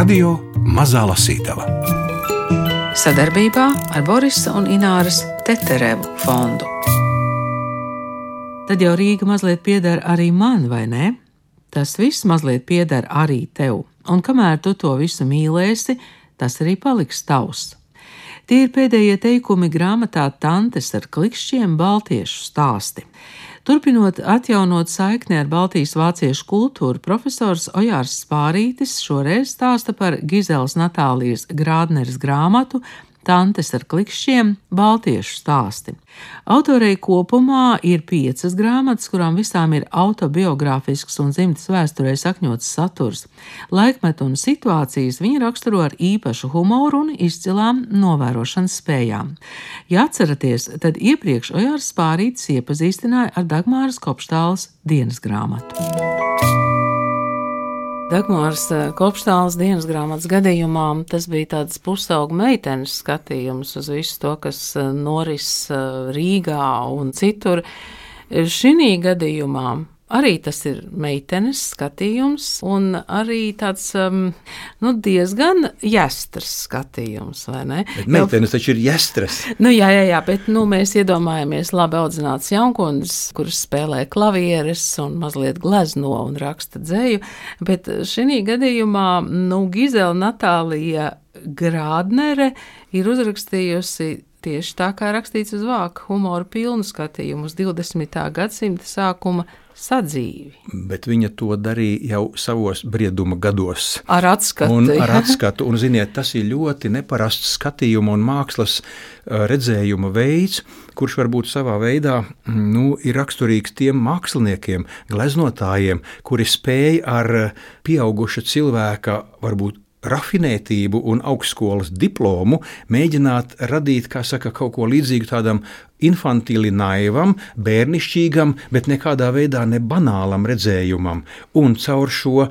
Radio Mazā Lasītava sadarbībā ar Borisa un Ināras Teterevu fondu. Tad jau Rīga mazliet pieder arī man, vai ne? Tas viss mazliet pieder arī tev, un kamēr tu to visu mīlēsi, tas arī paliks tavs. Tie ir pēdējie teikumi grāmatā Tantes ar klikšķiem Baltiešu stāsti. Turpinot atjaunot saikni ar Baltijas vāciešu kultūru, profesors Ojārs Spārītis šoreiz stāsta par Gizeles Natālijas Grādneres grāmatu Tantes ar klikšķiem - Baltiešu stāsti. Autorei kopumā ir piecas grāmatas, kurām visām ir autobiogrāfisks un dzimtas vēsturē sakņots saturs. Laikmetu un situācijas viņa raksturo ar īpašu humoru un izcilām novērošanas spējām. Ja atceraties, tad iepriekš Ojārs Spārītis iepazīstināja ar Dagmāras Kopštāles dienas grāmatu. Dagmāras eh, Kopštāles dienas grāmatas gadījumā tas bija tāds pusaugu meitenes skatījums uz visu to, kas eh, noris eh, Rīgā un citur. Šī gadījumā Arī tas ir meitenes skatījums, un arī tāds um, nu, diezgan jāstras skatījums, vai ne? Bet meitenes taču ir jāstras. Nu, jā, jā, jā, bet nu, mēs iedomājamies labi audzināts jaunkundas, kuras spēlē klavieres un mazliet glezno un raksta dzēju, bet šī gadījumā nu, Gizela Natālija Grādnere ir uzrakstījusi tieši tā kā rakstīts uz vāka, humoru pilnu skatījumu uz 20. gadsimta sākuma sadzīvi. Bet viņa to darīja jau savos brieduma gados. Ar atskatu. Un, ar atskatu un, ziniet, tas ir ļoti neparasts skatījuma un mākslas redzējuma veids, kurš varbūt savā veidā nu, ir raksturīgs tiem māksliniekiem, gleznotājiem, kuri spēj ar pieauguša cilvēka varbūt rafinētību un augstskolas diplomu mēģināt radīt, saka, kaut ko līdzīgu tādam infantīli naivam, bērnišķīgam, bet nekādā veidā ne banālam redzējumam. Un caur šo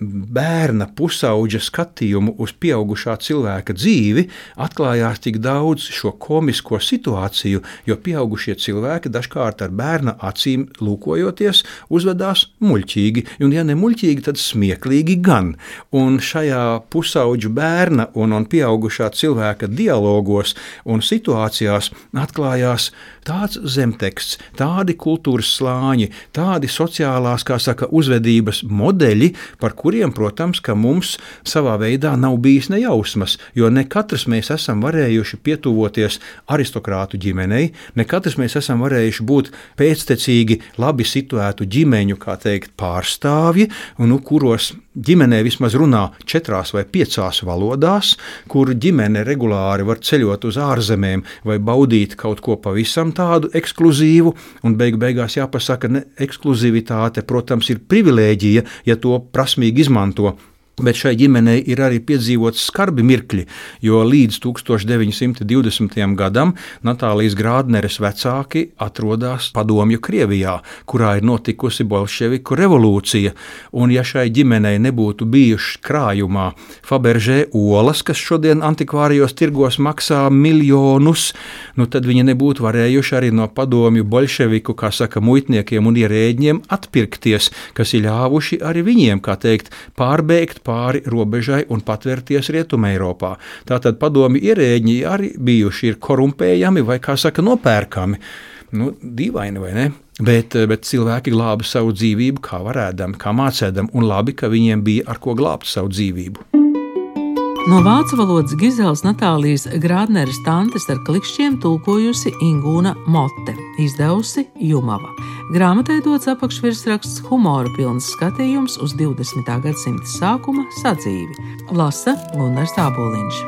bērna pusauģa skatījumu uz pieaugušā cilvēka dzīvi, atklājās tik daudz šo komisko situāciju, jo pieaugušie cilvēki dažkārt ar bērna acīm lūkojoties, uzvedās muļķīgi, un ja ne muļķīgi, tad smieklīgi gan. Un šajā pusauģu bērna un, un pieaugušā cilvēka dialogos un situācijās atklājās tāds zemteksts, tādi kultūras slāņi, tādi sociālās, kā saka, uzvedības modeļi, par kuriem, protams, ka mums savā veidā nav bijis nejausmas, jo ne katrs mēs esam varējuši pietuvoties aristokrātu ģimenei, ne katrs mēs esam varējuši būt pēctecīgi labi situētu ģimeņu, kā teikt, pārstāvji, nu, kuros ģimenē vismaz runā četrās vai piecās valodās, kur ģimene regulāri var ceļot uz ārzemēm vai baudīt kaut ko pavisam tādu ekskluzīvu, un beigu beigās jāpasaka, ka ekskluzivitāte, protams, ir privilēģija, ja to prasmīgi izmanto. Bet šai ģimenei ir arī piedzīvots skarbi mirkļi, jo līdz 1920. gadam Natālijas Grādneres vecāki atrodas Padomju Krievijā, kurā ir notikusi bolševiku revolūcija. Un, ja šai ģimenei nebūtu bijušas krājumā Faberžē olas, kas šodien antikvārijos tirgos maksā miljonus, nu tad viņi nebūtu varējuši arī no padomju bolševiku, kā saka, muitniekiem un ierēģiem atpirkties, kas ir ļāvuši arī viņiem, kā teikt, pārbeigt pāri robežai un patvērties Rietumē Eiropā. Tātad padomi ierēģi arī bijuši ir korumpējami vai, kā saka, nopērkami. Nu, dīvaini vai ne? Bet, bet cilvēki glāba savu dzīvību, kā varēdami, kā mācēdami, un labi, ka viņiem bija ar ko glābt savu dzīvību. No vācu valodas Gizeles Natālijas Grādneres tantes ar klikšķiem tulkojusi Ingūna Motte, izdevusi Jumava. Grāmatai dots apakšvirsraksts humora pilns skatījums uz 20. gadsimta sākuma sadzīvi. Lasa Gunārs Tāboliņš.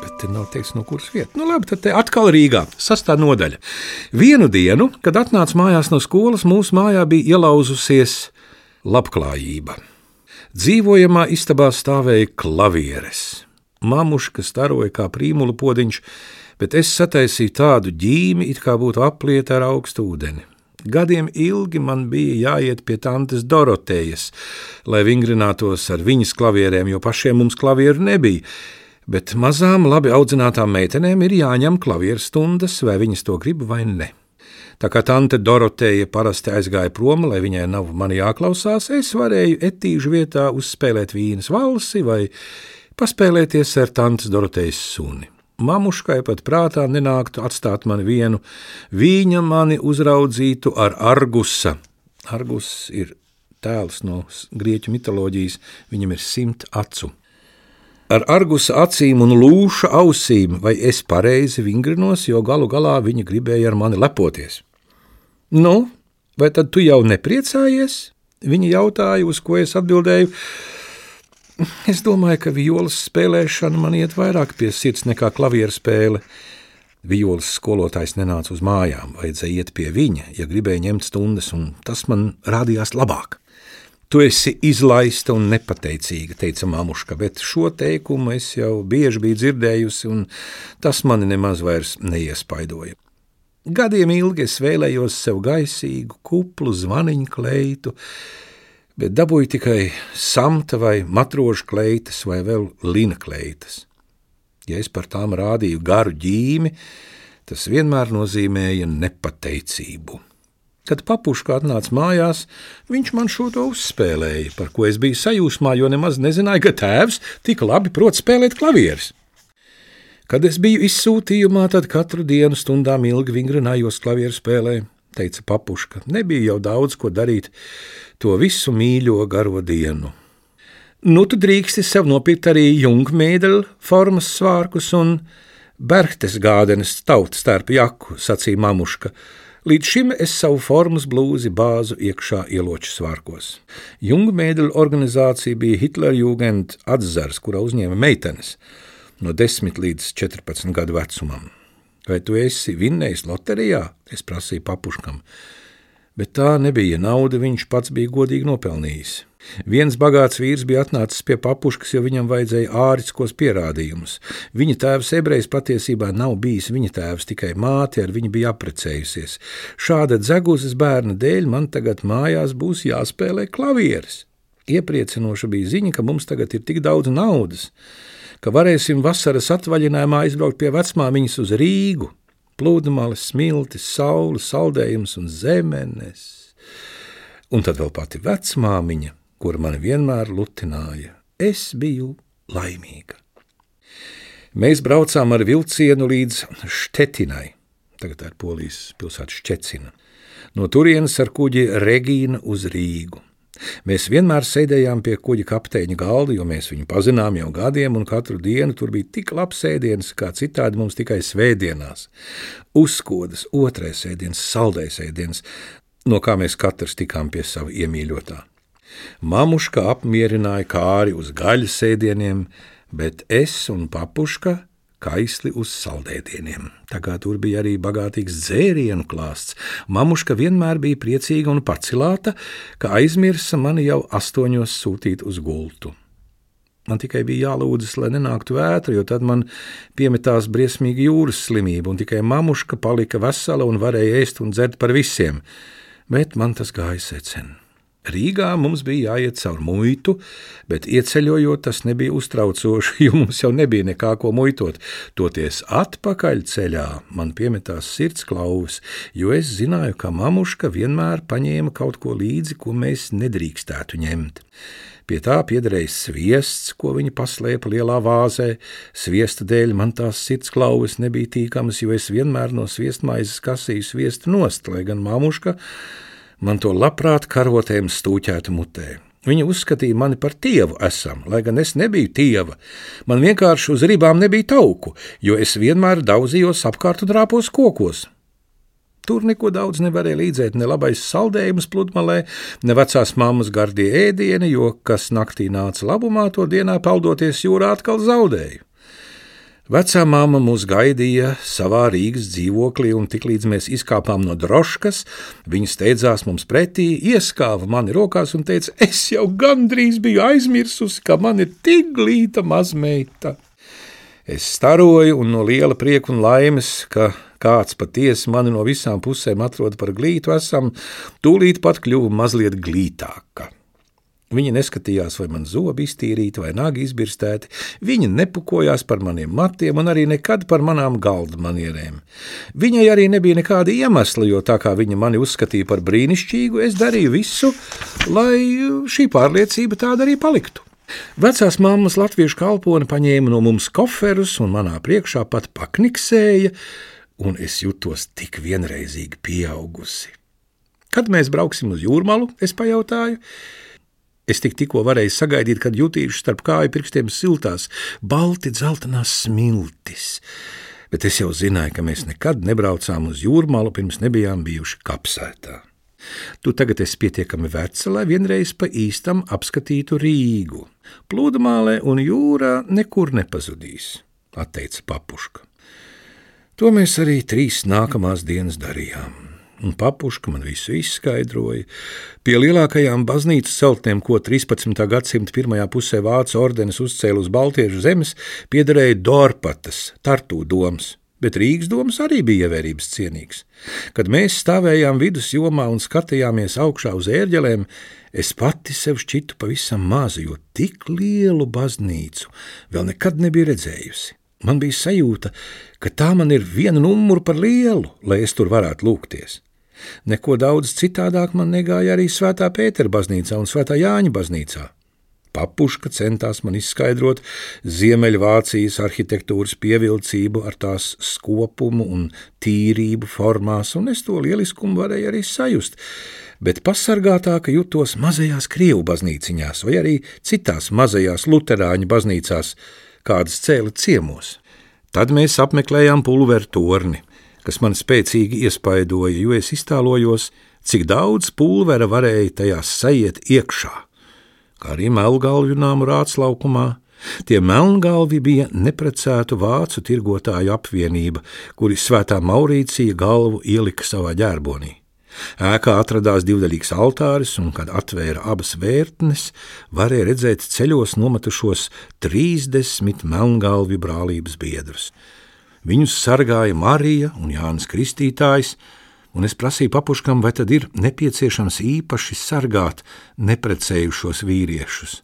Bet te nav teiks, no kuras vietas. Nu, labi, tad atkal Rīgā, sastā nodaļa. Vienu dienu, kad atnāca mājās no skolas, mūsu mājā bija ielauzusies labklājība. Dzīvojamā istabā stāvēja klavieres. Mamuška staroja kā prīmula podiņš, bet es sataisīju tādu ģīmi, it kā būtu aplieta ar augstu ūdeni. Gadiem ilgi man bija jāiet pie tantes Dorotējas, lai vingrinātos ar viņas klavierēm, jo pašiem mums klavieru nebija. Bet mazām, labi audzinātām meitenēm ir jāņem klavieru stundas, vai viņas to grib vai ne. Tā kā tante Doroteja parasti aizgāja prom, lai viņai nav mani jāklausās, es varēju etīžu vietā uzspēlēt vīnas valsi vai paspēlēties ar tantes Dorotejas suni. Mamuškai pat prātā nenāktu atstāt mani vienu, viņa mani uzraudzītu ar argusa. Argus ir tēls no grieķu mitoloģijas, viņam ir simt acu. Ar argusa acīm un lūša ausīm, vai es pareizi vingrinos, jo galu galā viņa gribēja ar mani lepoties. Nu, vai tad tu jau nepriecājies? Viņa jautāja, uz ko es atbildēju. Es domāju, ka violas spēlēšana man iet vairāk pie sirds nekā klavieru spēle. Violas skolotājs nenāca uz mājām, vajadzēja iet pie viņa, ja gribēja ņemt stundas, un tas man rādījās labāk. Tu esi izlaista un nepateicīga, teica mamuška, bet šo teikumu es jau bieži biju dzirdējusi, un tas mani nemaz vairs neiespaidoja. Gadiem ilgi es vēlējos sev gaisīgu, kuplu zvaniņu kleitu, bet dabūju tikai samta vai matrožu kleitas vai vēl lina kleitas. Ja es par tām rādīju garu ģīmi, tas vienmēr nozīmēja nepateicību. Kad papuškā atnāca mājās, viņš man šo to uzspēlēja, par ko es biju sajūsmā, jo nemaz nezināju, ka tēvs tik labi prot spēlēt klavierus. Kad es biju izsūtījumā, tad katru dienu stundām ilgi vingrinājos klavieru spēlē, teica papuška. Nebija jau daudz ko darīt to visu mīļo garo dienu. Nu, tu drīksti sev nopirkt arī jungmēdeļu formas svārkus un Berchtesgādenes tautas stērpu jaku, sacīja mamuška. Līdz šim es savu formas blūzi bāzu iekšā ieloču svārkos. Jungmēdeļu organizācija bija Hitlerjugend atzars, kurā uzņēma meitenes no 10 līdz 14 gadu vecumam. Vai tu esi vinnējis loterijā? Es prasīju papuškam. Bet tā nebija nauda, viņš pats bija godīgi nopelnījis. Viens bagāts vīrs bija atnācis pie papuškas, jo viņam vajadzēja āriskos pierādījumus. Viņa tēvs ebrejs patiesībā nav bijis viņa tēvs, tikai māte ar viņu bija apprecējusies. Šāda dzeguzes bērna dēļ man tagad mājās būs jāspēlē klavieres. Iepriecinoša bija ziņa, ka mums tagad ir tik daudz naudas, ka varēsim vasaras atvaļinājumā aizbraukt pie vecmāmiņas uz Rīgu. Plūdumālis, smiltis, saules, saldējums un zemenes. Un tad vēl pati vecmāmiņa kur man vienmēr lutināja. Es biju laimīga. Mēs braucām ar vilcienu līdz Štetinai, tagad ir Polijas pilsēta Šķecina. No turienes ar kuģi Regīna uz Rīgu. Mēs vienmēr sēdējām pie kuģa kapteiņa galda, jo mēs viņu pazinām jau gadiem, un katru dienu tur bija tik labs ēdiens, kā citādi mums tikai svētdienās. Uzkodas, otrais ēdiens, saldais ēdiens, no kā mēs katrs tikām pie sava iemīļotā. Mamuška apmierināja kāri uz gaļas ēdieniem, bet es un papuška kaisli uz saldēdieniem. Tā kā tur bija arī bagātīgs dzērienu klāsts, mamuška vienmēr bija priecīga un pacilāta, ka aizmirsa mani jau astoņos sūtīt uz gultu. Man tikai bija jālūdzas, lai nenāktu vētra, jo tad man piemetās briesmīga jūras slimība, un tikai mamuška palika vesela un varēja ēst un dzert par visiem, bet man tas gāja secen. Rīgā mums bija jāiet cauri muitu, bet ieceļojot tas nebija uztraucoši, jo mums jau nebija nekā ko muitot. Toties atpakaļ ceļā man piemetās sirds klauvis, jo es zināju, ka mamuška vienmēr paņēma kaut ko līdzi, ko mēs nedrīkstētu ņemt. Pie tā piederēja sviests, ko viņa paslēpa lielā vāzē. Sviesta dēļ man tās sirds klauvis nebija tīkamas, jo es vienmēr no sviestmaizes kasīju sviestu nost, lai gan mamuška man to labprāt karotēm stūķētu mutē. Viņa uzskatīja mani par tievu esam, lai gan es nebiju tieva. Man vienkārši uz rībām nebija tauku, jo es vienmēr daudzījos apkārt un rāpos kokos. Tur neko daudz nevarēja līdzēt, ne labais saldējums pludmalē, ne vecās mammas gardie ēdieni, jo kas naktī nāca labumā, to dienā peldoties jūrā atkal zaudēju. Vecā māma mūs gaidīja savā Rīgas dzīvoklī, un tiklīdz mēs izkāpām no droškas, viņa steidzās mums pretī, ieskāva mani rokās un teica: Es jau gandrīz biju aizmirsusi, ka man ir tik glīta mazmeita. Es staroju un no liela prieka un laimes, ka kāds patiesi mani no visām pusēm atrod par glītu, esam tūlīt pat kļuvu mazliet glītāka. Viņa neskatījās, vai man zobi iztīrīti vai nagi izbirstēti, viņa nepukojās par maniem matiem un arī nekad par manām galda manierēm. Viņai arī nebija nekāda iemesla, jo tā kā viņa mani uzskatīja par brīnišķīgu, es darīju visu, lai šī pārliecība tāda arī paliktu. Vecās mammas latviešu kalpone paņēma no mums koferus un manā priekšā pat pakniksēja, un es jutos tik vienreizīgi pieaugusi. Kad mēs brauksim uz jūrmalu, es pajautāju. Es tik tikko varēju sagaidīt, kad jutīšu starp kāju pirkstiem siltās, balti dzeltenās smiltis. Bet es jau zināju, ka mēs nekad nebraucām uz jūrmālu, pirms nebijām bijuši kapsētā. Tu tagad esi pietiekami veca, lai vienreiz pa īstam apskatītu Rīgu. Pludmālē un jūrā nekur nepazudīs, atteica papuška. To mēs arī trīs nākamās dienas darījām un papuška man visu izskaidroja. Pie lielākajām baznīcas celtnēm, ko 13. gadsimta pirmajā pusē Vācu ordenis uzcēla uz Baltiešu zemes, piederēja Dorpatas, Tartu domas. Bet Rīgas domas arī bija ievērības cienīgs. Kad mēs stāvējām vidusjomā un skatījāmies augšā uz ērģelēm, es pati sev šķitu pavisam mazu, jo tik lielu baznīcu vēl nekad nebiju redzējusi. Man bija sajūta, ka tā man ir viena numura par lielu, lai es tur varētu lūgties. Neko daudz citādāk man negāja arī Svētā Pētera baznīcā un Svētā Jāņa baznīcā. Papuška centās man izskaidrot Ziemeļvācijas arhitektūras pievilcību ar tās skopumu un tīrību formās, un es to lieliskumu varēju arī sajust, bet pasargātāka jutos mazajās Krievu baznīciņās vai arī citās mazajās luterāņu baznīcās, kādas cēla ciemos. Tad mēs apmeklējām pulveru torni – kas man spēcīgi iespaidoja, jo es iztēlojos, cik daudz pulvera varēja tajās sajiet iekšā, kā arī melngalvju nāmu rātslaukumā. Tie melngalvi bija neprecētu vācu tirgotāju apvienība, kuri svētā Maurīcija galvu ielika savā ģērbonī. Ēkā atradās divdaļīgs altāris, un, kad atvēra abas vērtnes, varēja redzēt ceļos nometušos trīsdesmit melngalvju brālības biedrus. Viņus sargāja Marija un Jānis Kristītājs, un es prasīju papuškam, vai tad ir nepieciešams īpaši sargāt neprecējušos vīriešus.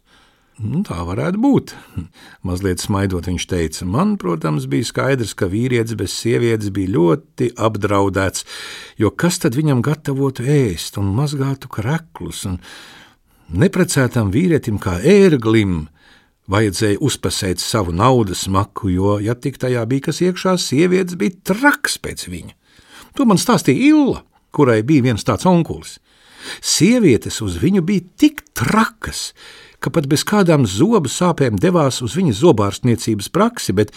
Nu, tā varētu būt. Mazliet smaidot, viņš teica, man, protams, bija skaidrs, ka vīrietis bez sievietes bija ļoti apdraudēts, jo kas tad viņam gatavotu ēst un mazgātu kreklus, un neprecētam vīrietim kā ērglim Vajadzēja uzpasēt savu naudas maku, jo, ja tik tajā bija kas iekšā, sievietes bija traks pēc viņa. To man stāstīja Illa, kurai bija viens tāds onkulis. Sievietes uz viņu bija tik trakas, ka pat bez kādām zobu sāpēm devās uz viņas zobārstniecības praksi, bet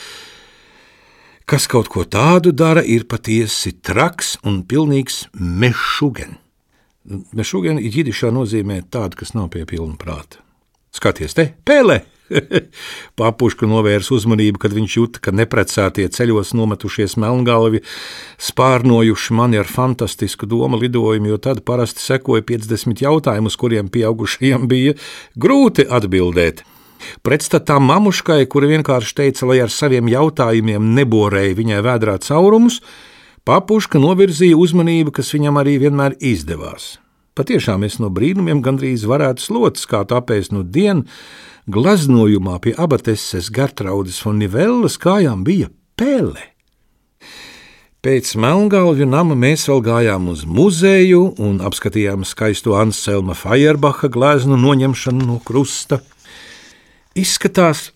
kas kaut ko tādu dara, ir patiesi traks un pilnīgs mešugen. Mešugen jidišā nozīmē tādu, kas nav pie pilna prāta. Skaties te, pēlē! Papuška novērs uzmanību, kad viņš jūta, ka neprecētie ceļos nometušies melngalvi spārnojuši mani ar fantastisku domu lidojumu, jo tad parasti sekoja 50 jautājumu, uz kuriem pieaugušajiem bija grūti atbildēt. Pretstatā mamuškai, kura vienkārši teica, lai ar saviem jautājumiem neborēja viņai vēdrā caurumus, papuška novirzīja uzmanību, kas viņam arī vienmēr izdevās. Patiešām es no brīnumiem gandrīz varētu slotas, kā tāpēc nu dienu Glaznojumā pie abateses Gertraudas un Nivellas kājām bija pēle. Pēc Melngalvju nama mēs vēl gājām uz muzeju un apskatījām skaisto Anselma Fajerbacha gleznu noņemšanu no krusta. Izskatās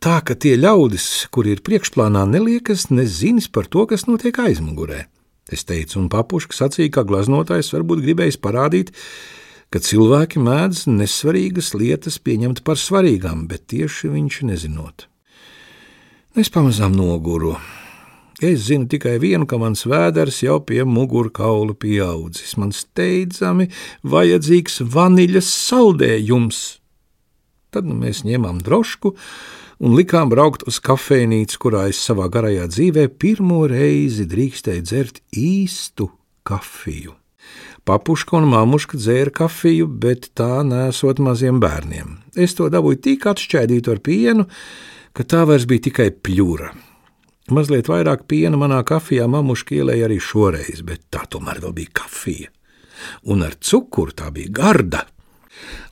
tā, ka tie ļaudis, kuri ir priekšplānā, neliekas nezinis par to, kas notiek aizmugurē. Es teicu, un papuška sacīja, ka glaznotājs varbūt gribējis parādīt, ka cilvēki mēdz nesvarīgas lietas pieņemt par svarīgām, bet tieši viņš nezinot. Es pamazām noguru. Es zinu tikai vienu, ka mans vēders jau pie mugurkaula pieaudzis. Man steidzami vajadzīgs vaniļas saldējums. Tad nu, mēs ņēmām drošku un likām braukt uz kafejnīcu, kurā es savā garajā dzīvē pirmo reizi drīkstēju dzert īstu kafiju. Papuška un mamuška dzēra kafiju, bet tā nesot maziem bērniem. Es to dabūju tik atšķaidītu ar pienu, ka tā vairs bija tikai pļura. Mazliet vairāk piena manā kafijā mamuška ielēja arī šoreiz, bet tā tomēr vēl bija kafija. Un ar cukuru tā bija garda.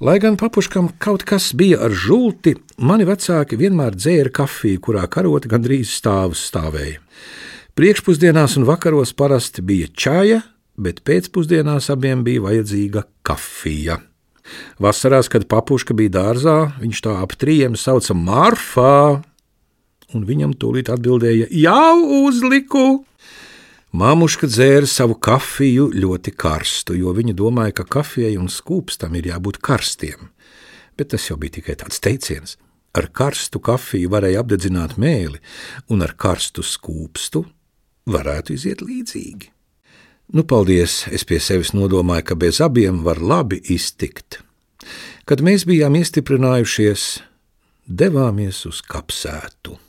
Lai gan papuškam kaut kas bija ar žulti, mani vecāki vienmēr dzēra kafiju, kurā karota gandrīz stāvus stāvēja. Priekšpusdienās un vakaros parasti bija čaja, bet pēcpusdienās abiem bija vajadzīga kafija. Vasarās, kad papuška bija dārzā, viņš tā ap trījiem sauca Marfā, un viņam tūlīt atbildēja: Jau uzliku! Māmuška dzēra savu kafiju ļoti karstu, jo viņa domāja, ka kafijai un skūpstam ir jābūt karstiem. Bet tas jau bija tikai tāds teiciens. Ar karstu kafiju varēja apdedzināt mēli, un ar karstu skūpstu varētu iziet līdzīgi. Nu, paldies, es pie sevis nodomāju, ka bez abiem var labi iztikt. Kad mēs bijām iestiprinājušies, devāmies uz kapsētu.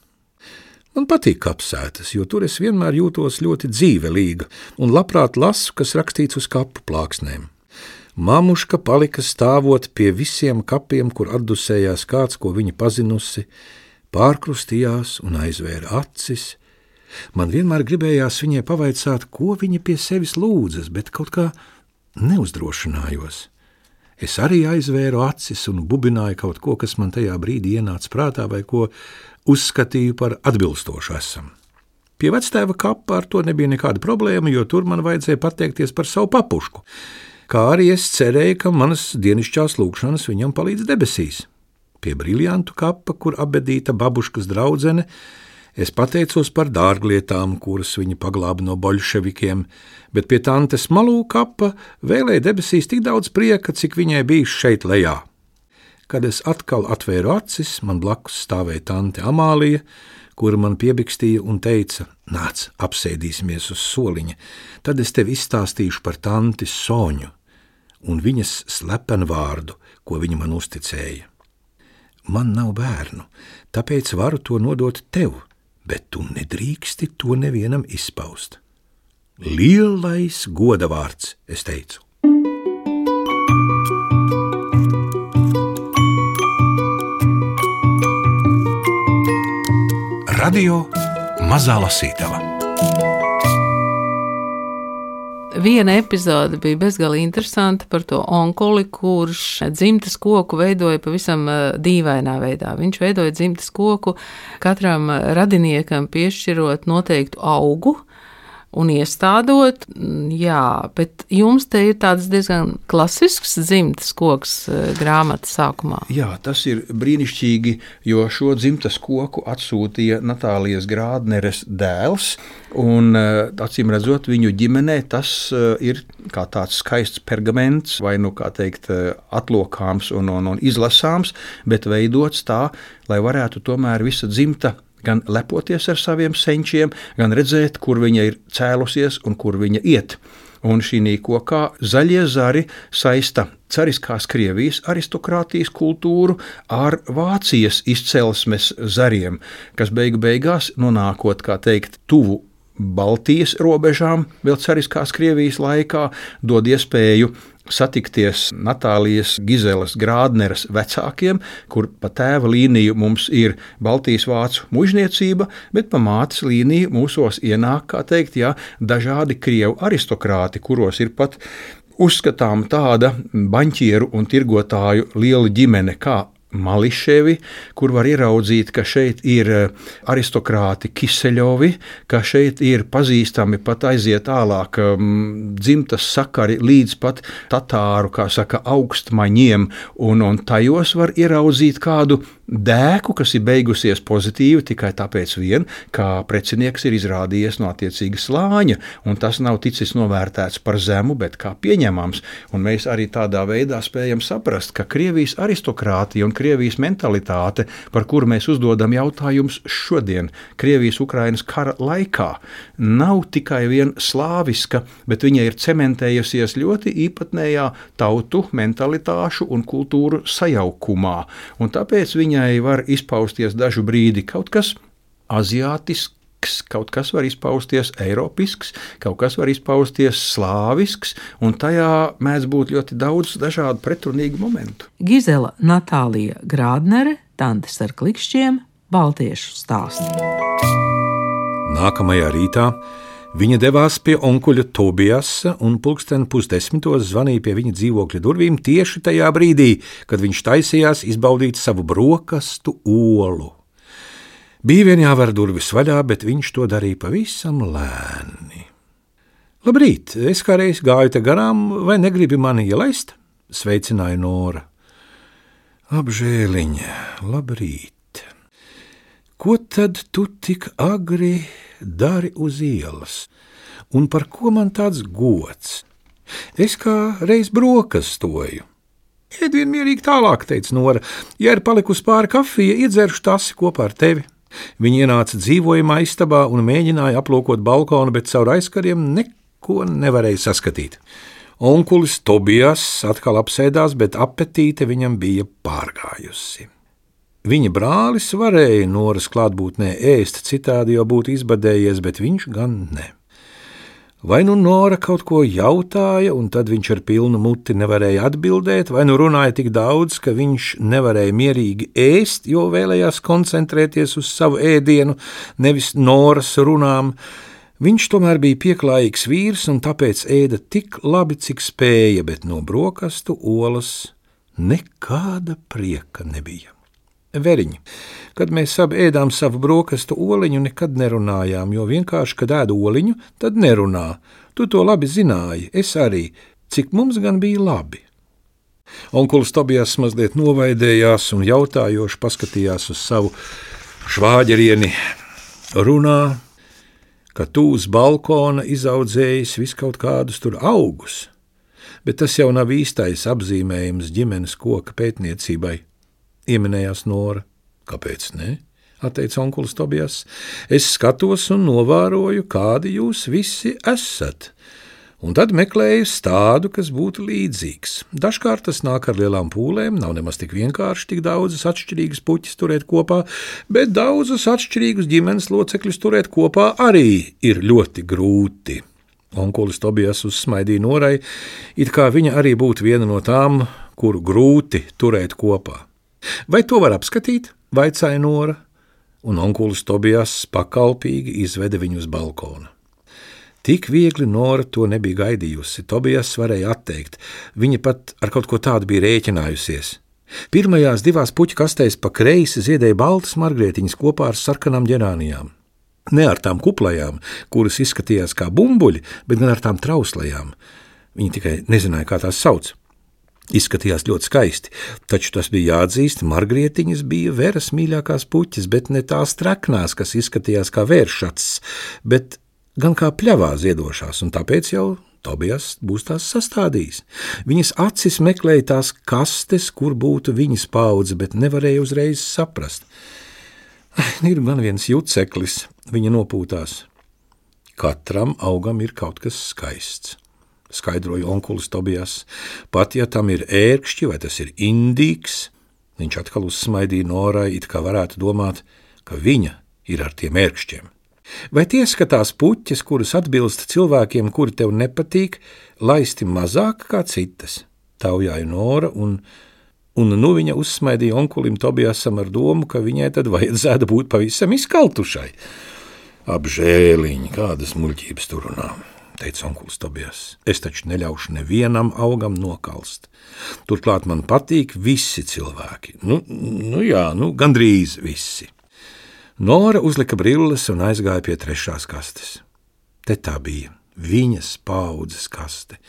Man patīk kapsētas, jo tur es vienmēr jūtos ļoti dzīvelīga un labprāt lasu, kas rakstīts uz kapu plāksnēm. Mamuška palika stāvot pie visiem kapiem, kur atdusējās kāds, ko viņa pazinusi, pārkrustījās un aizvēra acis. Man vienmēr gribējās viņai pavaicāt, ko viņa pie sevis lūdzas, bet kaut kā neuzdrošinājos. Es arī aizvēru acis un bubināju kaut ko, kas man tajā brīdī ienāca prātā, vai ko uzskatīju par atbilstošu esam. Pie vectēva kapa ar to nebija nekāda problēma, jo tur man vajadzēja pateikties par savu papušku, kā arī es cerēju, ka manas dienasčās lūkšanas viņam palīdz debesīs. Pie briljantu kapa, kur abedīta babuškas draudzene, es pateicos par dārglietām, kuras viņa paglāba no bolševikiem, bet pie tantes malū kapa vēlēja debesīs tik daudz prieka, cik viņai bijis šeit lejā. Kad es atkal atvēru acis, man blakus stāvēja tante Amālija, kura man piebikstīja un teica: Nāc, apsēdīsimies uz soliņa, tad es tev izstāstīšu par tanti Soņu un viņas slepenu vārdu, ko viņa man uzticēja. Man nav bērnu, tāpēc varu to nodot tev, bet tu nedrīksti to nevienam izpaust. Lielais godavārds, es teicu. Radio Mazā Lasītava. Viena epizode bija bezgalīgi interesanta par to onkoli, kurš dzimtas koku veidoja pavisam eh, dīvainā veidā. Viņš veidoja dzimtas koku katram radiniekam piešķirot noteiktu augu, un iestādot. Mm, jā, bet jums te ir tāds diezgan klasisks dzimtas koks eh, grāmatas sākumā. Jā, tas ir brīnišķīgi, jo šo dzimtas koku atsūtīja Natālijas Grādneres dēls. Un, eh, acīm redzot, viņu ģimenē tas eh, ir kā tāds skaists pergaments, vai nu kā teikt, atlokāms un, un, un izlasāms, bet veidots tā, lai varētu tomēr visa dzimta gan lepoties ar saviem senčiem, gan redzēt, kur viņa ir cēlusies un kur viņa iet. Un šī kokā zaļie zari saista cariskās Krievijas aristokrātijas kultūru ar Vācijas izcelsmes zariem, kas beigu beigās nonākot, kā teikt, tuvu Baltijas robežām, vēl cariskās Krievijas laikā, dod iespēju satikties Natālijas Gizelas Grādneres vecākiem, kur pa tēva līniju mums ir Baltijas vācu mužniecība, bet pa mātes līniju mūsos ienāk, kā teikt, jā, dažādi krievu aristokrāti, kuros ir pat uzskatām tāda baņķieru un tirgotāju liela ģimene kā Mališevi, kur var ieraudzīt, ka šeit ir eh, aristokrāti Kiseļovi, ka šeit ir pazīstami pat aiziet tālāk um, dzimtas sakari līdz pat tatāru, kā saka, augstmaņiem, un, un tajos var ieraudzīt kādu dēku, kas ir beigusies pozitīvi tikai tāpēc, vien, ka precinieks ir izrādījies no attiecīga slāņa, un tas nav ticis novērtēts par zemu, bet kā pieņemams. Un mēs arī tādā veidā spējam saprast, ka Krievijas aristokrātija un Krievijas mentalitāte, par kuru mēs uzdodam jautājumus šodien, Krievijas-Ukrainas kara laikā, nav tikai vien slāviska, bet viņa ir cementējusies ļoti īpatnējā tautu mentalitāšu un kultūru sajaukumā. Un tāpēc viņa viņai var izpausties dažu brīdi kaut kas aziātisks. Kaut kas var izpausties eiropisks, kaut kas var izpausties slāvisks, un tajā mēdz būt ļoti daudz dažādu pretrunīgu momentu. Gizela Natālija Grādnere, Tantes ar klikšķiem, Baltiešu stāstu. Nākamajā rītā Viņa devās pie onkuļa Tobijasa un pulksten pusdesmitos zvanīja pie viņa dzīvokļa durvīm tieši tajā brīdī, kad viņš taisījās izbaudīt savu brokastu olu. Bija vien jāver durvis vaļā, bet viņš to darīja pavisam lēni. Labrīt, es kādreiz gāju te garām, vai negribi mani ielaist? Sveicināja Nora. Apžēliņa, labrīt! Ko tad tu tik agri dari uz ielas, un par ko man tāds gods? Es kā reiz brokastoju. Iedvien mierīgi tālāk, teica Nora. Ja ir palikusi pāri kafija, iedzeršu tasi kopā ar tevi. Viņa ienāca dzīvojamā istabā un mēģināja aplūkot balkonu, bet caur aizkariem neko nevarēja saskatīt. Onkulis Tobijas atkal apsēdās, bet apetīte viņam bija pārgājusi. Viņa brālis varēja Noras klātbūtnē ēst, citādi jau būtu izbadējies, bet viņš gan ne. Vai nu Nora kaut ko jautāja, un tad viņš ar pilnu muti nevarēja atbildēt, vai nu runāja tik daudz, ka viņš nevarēja mierīgi ēst, jo vēlējās koncentrēties uz savu ēdienu, nevis Noras runām. Viņš tomēr bija pieklājīgs vīrs, un tāpēc ēda tik labi, cik spēja, bet no brokastu olas nekāda prieka nebija. Veriņi. Kad mēs abi ēdām savu brokastu oliņu, nekad nerunājām, jo vienkārši, kad ēdu oliņu, tad nerunā. Tu to labi zināji, es arī, cik mums gan bija labi. Onkulis Tobijas mazliet novaidējās un jautājoši paskatījās uz savu švāģerieni. Runā, ka tu uz balkona izaudzējis vis kaut kādus tur augus, bet tas jau nav īstais apzīmējums ģimenes koka pētniecībai ieminējās Nora. Kāpēc ne? atteica onkulis Tobijas. Es skatos un novēroju, kādi jūs visi esat. Un tad meklēju tādu, kas būtu līdzīgs. Dažkārt tas nāk ar lielām pūlēm, nav nemaz tik vienkārši tik daudzas atšķirīgas puķis turēt kopā, bet daudzus atšķirīgus ģimenes locekļus turēt kopā arī ir ļoti grūti. Onkulis Tobijas uzsmaidīja norai, it kā viņa arī būtu viena no tām, kuru grūti turēt kopā. Vai to var apskatīt? vaicāja Nora, un onkulis Tobijas pakalpīgi izveda viņu uz balkona. Tik viegli Nora to nebija gaidījusi. Tobijas varēja atteikt, viņa pat ar kaut ko tādu bija rēķinājusies. Pirmajās divās puķu kastēs pa kreisi ziedēja baltas margrietiņas kopā ar sarkanām ģerānijām. Ne ar tām kuplajām, kuras izskatījās kā bumbuļi, bet gan ar tām trauslajām. Viņi tikai nezināja, kā tās sauc. Izskatījās ļoti skaisti, taču tas bija jāatzīst, margrietiņas bija veras mīļākās puķis, bet ne tās traknās, kas izskatījās kā vēršats, bet gan kā pļavā ziedošās, un tāpēc jau Tobijas būs tās sastādījis. Viņas acis meklēja tās kastes, kur būtu viņas paudze, bet nevarēja uzreiz saprast. Ir man viens juceklis, viņa nopūtās. Katram augam ir kaut kas skaists skaidroja onkulis Tobijas. Pat ja tam ir ērkšķi vai tas ir indīgs, viņš atkal uzsmaidīja Norai, it kā varētu domāt, ka viņa ir ar tiem ērkšķiem. Vai tie skatās puķis, kuras atbilst cilvēkiem, kuri tev nepatīk, laisti mazāk kā citas? Taujāja Nora, un, un nu viņa uzsmaidīja onkulim Tobijasam ar domu, ka viņai tad vajadzētu būt pavisam izkaltušai. Apžēliņi, kādas muļķības tur runām teica onkulis Tobijas. Es taču neļaušu nevienam augam nokalst. Turklāt man patīk visi cilvēki. Nu, nu jā, nu, gandrīz visi. Nora uzlika brilles un aizgāja pie trešās kastes. Te tā bija viņas paudzes kaste.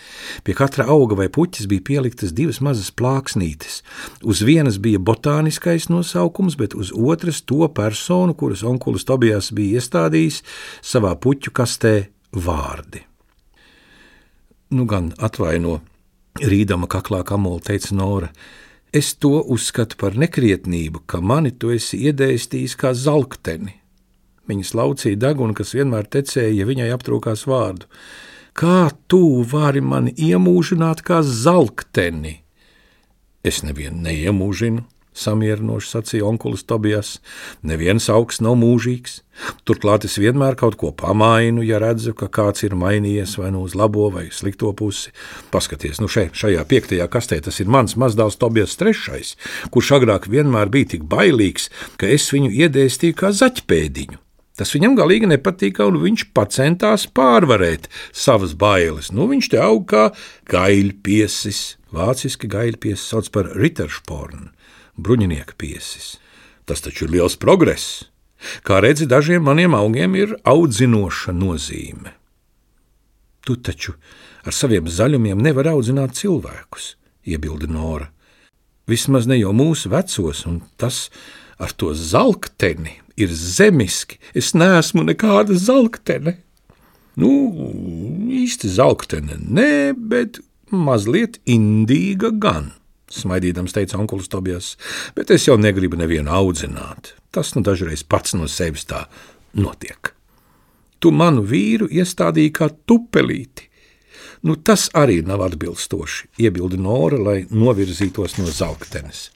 Pie katra auga vai puķis bija pieliktas divas mazas plāksnītes. Uz vienas bija botāniskais nosaukums, bet uz otras to personu, kuras onkulis Tobijās bija iestādījis savā puķu kastē, vārdi nu gan atvaino, rīdama kaklā kamola teica Nora. Es to uzskatu par nekrietnību, ka mani tu esi iedēstījis kā zelkteni. Viņa slaucīja degunu, kas vienmēr tecēja, ja viņai aptrūkās vārdu. Kā tu vari mani iemūžināt kā zelkteni? Es nevienu neiemūžinu, samierinoši sacīja onkulis Tobijas. Neviens augsts nav mūžīgs. Turklāt es vienmēr kaut ko pamainu, ja redzu, ka kāds ir mainījies vai nu uz labo vai slikto pusi. Paskaties, nu šeit, šajā piektajā kastē tas ir mans mazdēls Tobijas trešais, kurš agrāk vienmēr bija tik bailīgs, ka es viņu iedēstīju kā zaķpēdiņu. Tas viņam galīgi nepatika, un viņš centās pārvarēt savas bailes. Nu, viņš te aug kā gaļpiesis. Vāciski gaļpiesis sauc par Ritterspornu, bruņinieka piesis. Tas taču ir liels progress. Kā redzi, dažiem maniem augiem ir audzinoša nozīme. Tu taču ar saviem zaļumiem nevar audzināt cilvēkus, iebilda Nora. Vismaz ne jau mūsu vecos, un tas ar to zelkteni ir zemiski. Es neesmu nekāda zelktene. Nu, īsti zelktene, nē, bet mazliet indīga gan. Smaidīdams teica onkulis Tobijas, bet es jau negribu nevienu audzināt. Tas nu dažreiz pats no sevis tā notiek. Tu manu vīru iestādīji kā tupelīti. Nu, tas arī nav atbilstoši, iebilda Nora, lai novirzītos no zelktenes.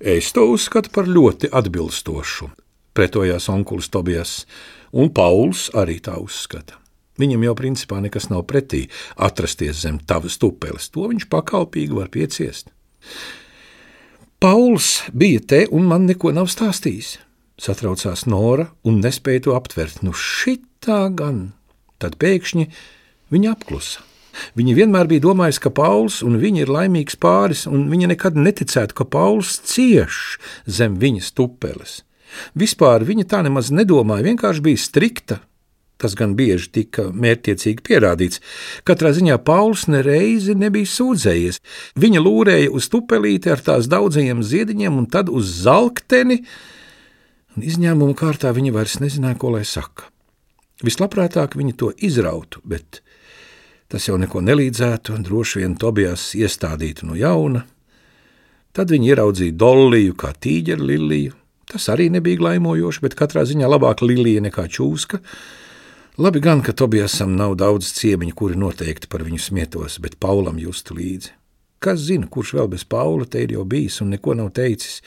Es to uzskatu par ļoti atbilstošu, pretojās onkulis Tobijas, un Pauls arī tā uzskata. Viņam jau principā nekas nav pretī atrasties zem tavas tupeles, to viņš pakalpīgi var pieciest. Pauls bija te un man neko nav stāstījis. Satraucās Nora un nespēja to aptvert. Nu, šitā gan. Tad pēkšņi viņa apklusa. Viņa vienmēr bija domājusi, ka Pauls un viņa ir laimīgs pāris, un viņa nekad neticētu, ka Pauls cieš zem viņas tupeles. Vispār viņa tā nemaz nedomāja, vienkārši bija strikta. Tas gan bieži tika mērķiecīgi pierādīts. Katrā ziņā Pauls nereizi nebija sūdzējies. Viņa lūrēja uz tupelīti ar tās daudzajiem ziediņiem, un tad uz zelkteni, un izņēmuma kārtā viņa vairs nezināja, ko lai saka. Vislabprātāk viņa to izrautu, bet tas jau neko nelīdzētu, un droši vien Tobijas iestādītu no jauna. Tad viņi ieraudzīja Dolliju kā tīģeru liliju, Tas arī nebija glaimojoši, bet katrā ziņā labāk Lilija nekā čūska. Labi gan, ka Tobijasam nav daudz ciemiņu, kuri noteikti par viņu smietos, bet Paulam justu līdzi. Kas zina, kurš vēl bez Paula te ir jau bijis un neko nav teicis?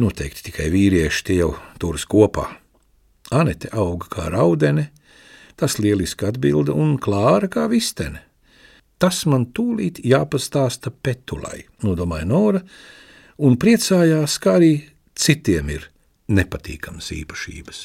Noteikti tikai vīrieši tie jau turas kopā. Anete auga kā raudene, tas lieliski atbilda un klāra kā vistene. Tas man tūlīt jāpastāsta Petulai, nodomāja Nora, un priecājās, kā arī citiem ir nepatīkamas īpašības.